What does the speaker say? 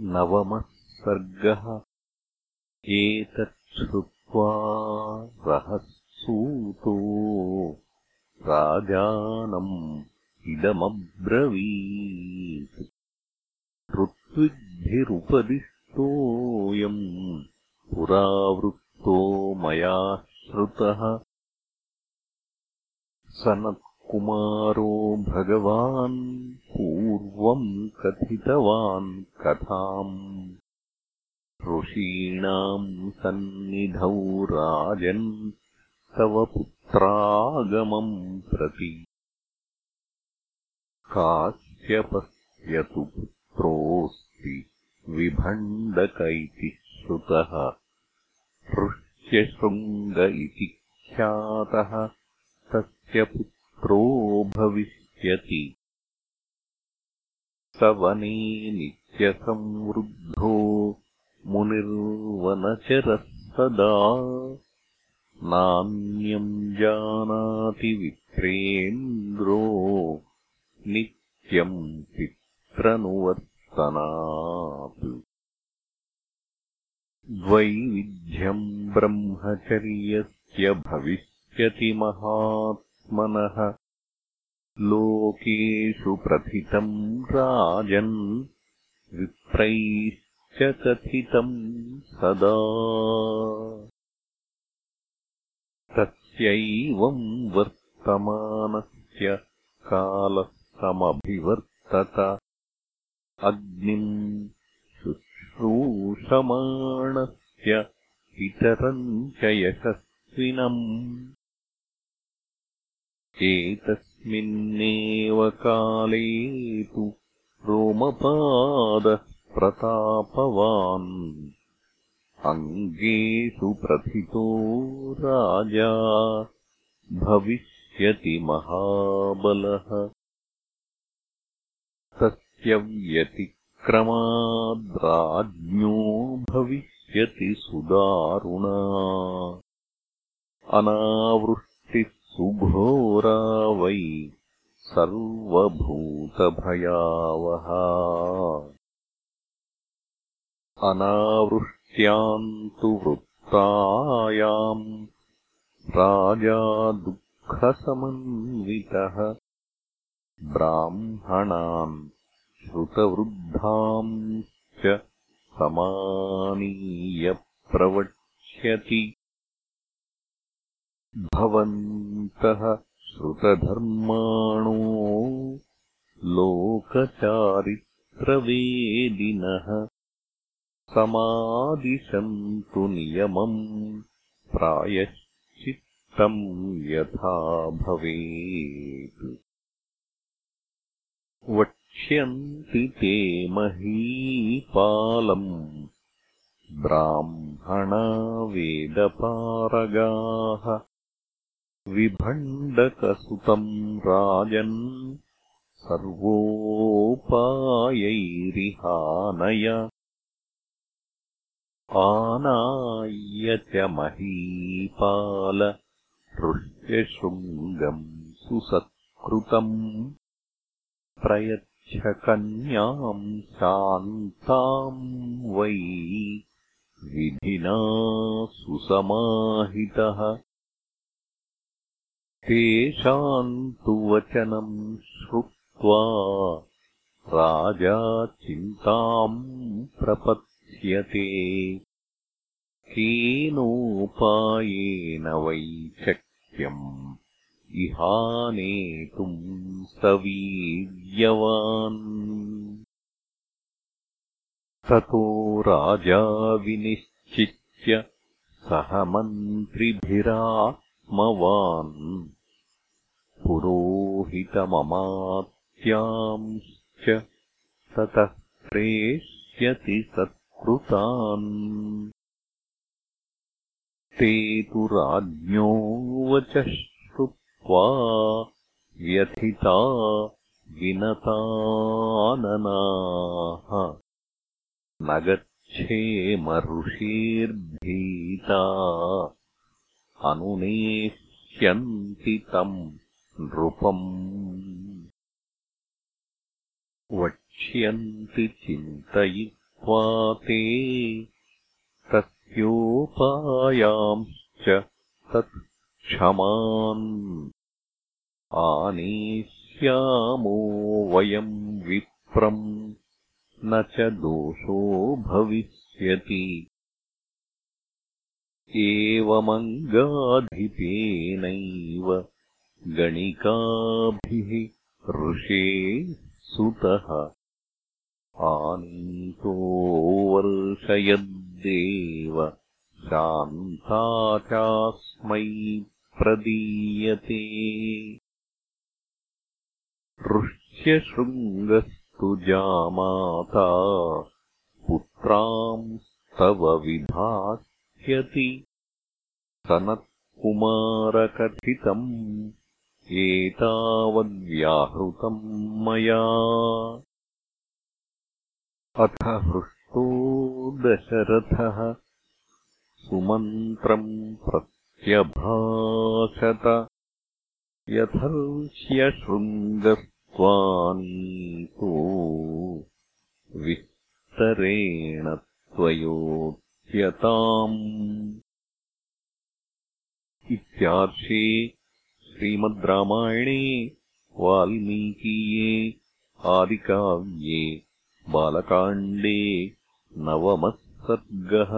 नवमः सर्गः एतच्छ्रुत्वा रहसूतो राजानम् इदमब्रवीत्। ऋत्विग्भिरुपदिष्टोऽयम् पुरावृत्तो मया श्रुतः सनत्कुमारो भगवान् पूर्वम् कथितवान् कथाम्। ऋषीणाम् सन्निधौ राजन् तव पुत्रागमम् प्रति। काश्यपस्य तु पुत्रोऽस्ति विभण्डक इति श्रुतः ऋष्यशृङ्ग इति ख्यातः तस्य पुत्रो भविष्यति। स वने नित्यसंवृद्धो मुनिर्वनचरः सदा नान्यम् जानाति विप्रेन्द्रो। नित्यम् पित्रनुवर्तनात्। द्वैविध्यम् ब्रह्मचर्यस्य भविष्यति महात्मनः लोकेषु प्रथितम् राजन्। विप्रैश्च कथितम् सदा। तस्यैवम् वर्तमानस्य कालः समभिवर्तत। अग्निम् शुश्रूषमाणस्य इतरम् च यशस्विनम् एतस्मिन्नेव काले तु रोमपादः प्रतापवान् अङ्गेषु प्रथितो राजा। भविष्यति महाबलः। तस्य व्यतिक्रमाद्राज्ञो भविष्यति सुदारुणा। अनावृष्टिः सुघोरा वै सर्वभूतभयावहा अनावृष्ट्याम् तु वृत्तायाम् राजा दुःखसमन्वितः। ब्राह्मणान् श्रुतवृद्धांश्च समानीय प्रवक्ष्यति भवन्तः श्रुतधर्माणो लोकचारित्रवेदिनः समादिशन्तु नियमम् प्रायश्चित्तम् यथा भवेत्। वक्ष्यन्ति ते महीपालम् ब्राह्मणा वेदपारगाः विभण्डकसुतम् राजन् सर्वोपायैरिहानय। आनाय्य च महीपाल ऋष्यशृङ्गम् सुसत्कृतम्। प्रयच्छकन्याम् शान्ताम् वै विधिना सुसमाहितः तेषाम् तु वचनम् श्रुत्वा राजा चिन्ताम् प्रपत्स्यते केनोपायेन वै शक्यम् इहानेतुम् सवीर्यवान्। ततो राजा विनिश्चित्य सह मन्त्रिभिरात्मवान् पुरोहितममात्यांश्च ततः प्रेष्यति सत्कृतान्। ते तु राज्ञो वचः श्रुत्वा व्यथिता विनताननाः। न गच्छेमऋषेर्भीता अनुनेष्यन्ति तम् नृपम्। वक्ष्यन्ति चिन्तयित्वा ते तस्योपायांश्च तत् क्षमान्। आनेष्यामो वयम् विप्रम् न च दोषो भविष्यति। एवमङ्गाधिपेनैव गणिकाभिः ऋषे सुतः आनीतो वर्षयद्देव शान्ता चास्मै प्रदीयते। ऋष्यशृङ्गस्तु जामाता पुत्रांस्तव विधास्यति सनत्कुमारकथितम् एतावद्व्याहृतम् मया। अथ हृष्टो दशरथः सुमन्त्रम् प्रत्यभाषत यथर्ष्यशृङ्गस्त्वानीतो विस्तरेण त्वयोच्यताम् इत्यार्षे श्रीमद् रामायणे वाल्मीकीये आदिकाव्ये बालकाण्डे नवमः सर्गः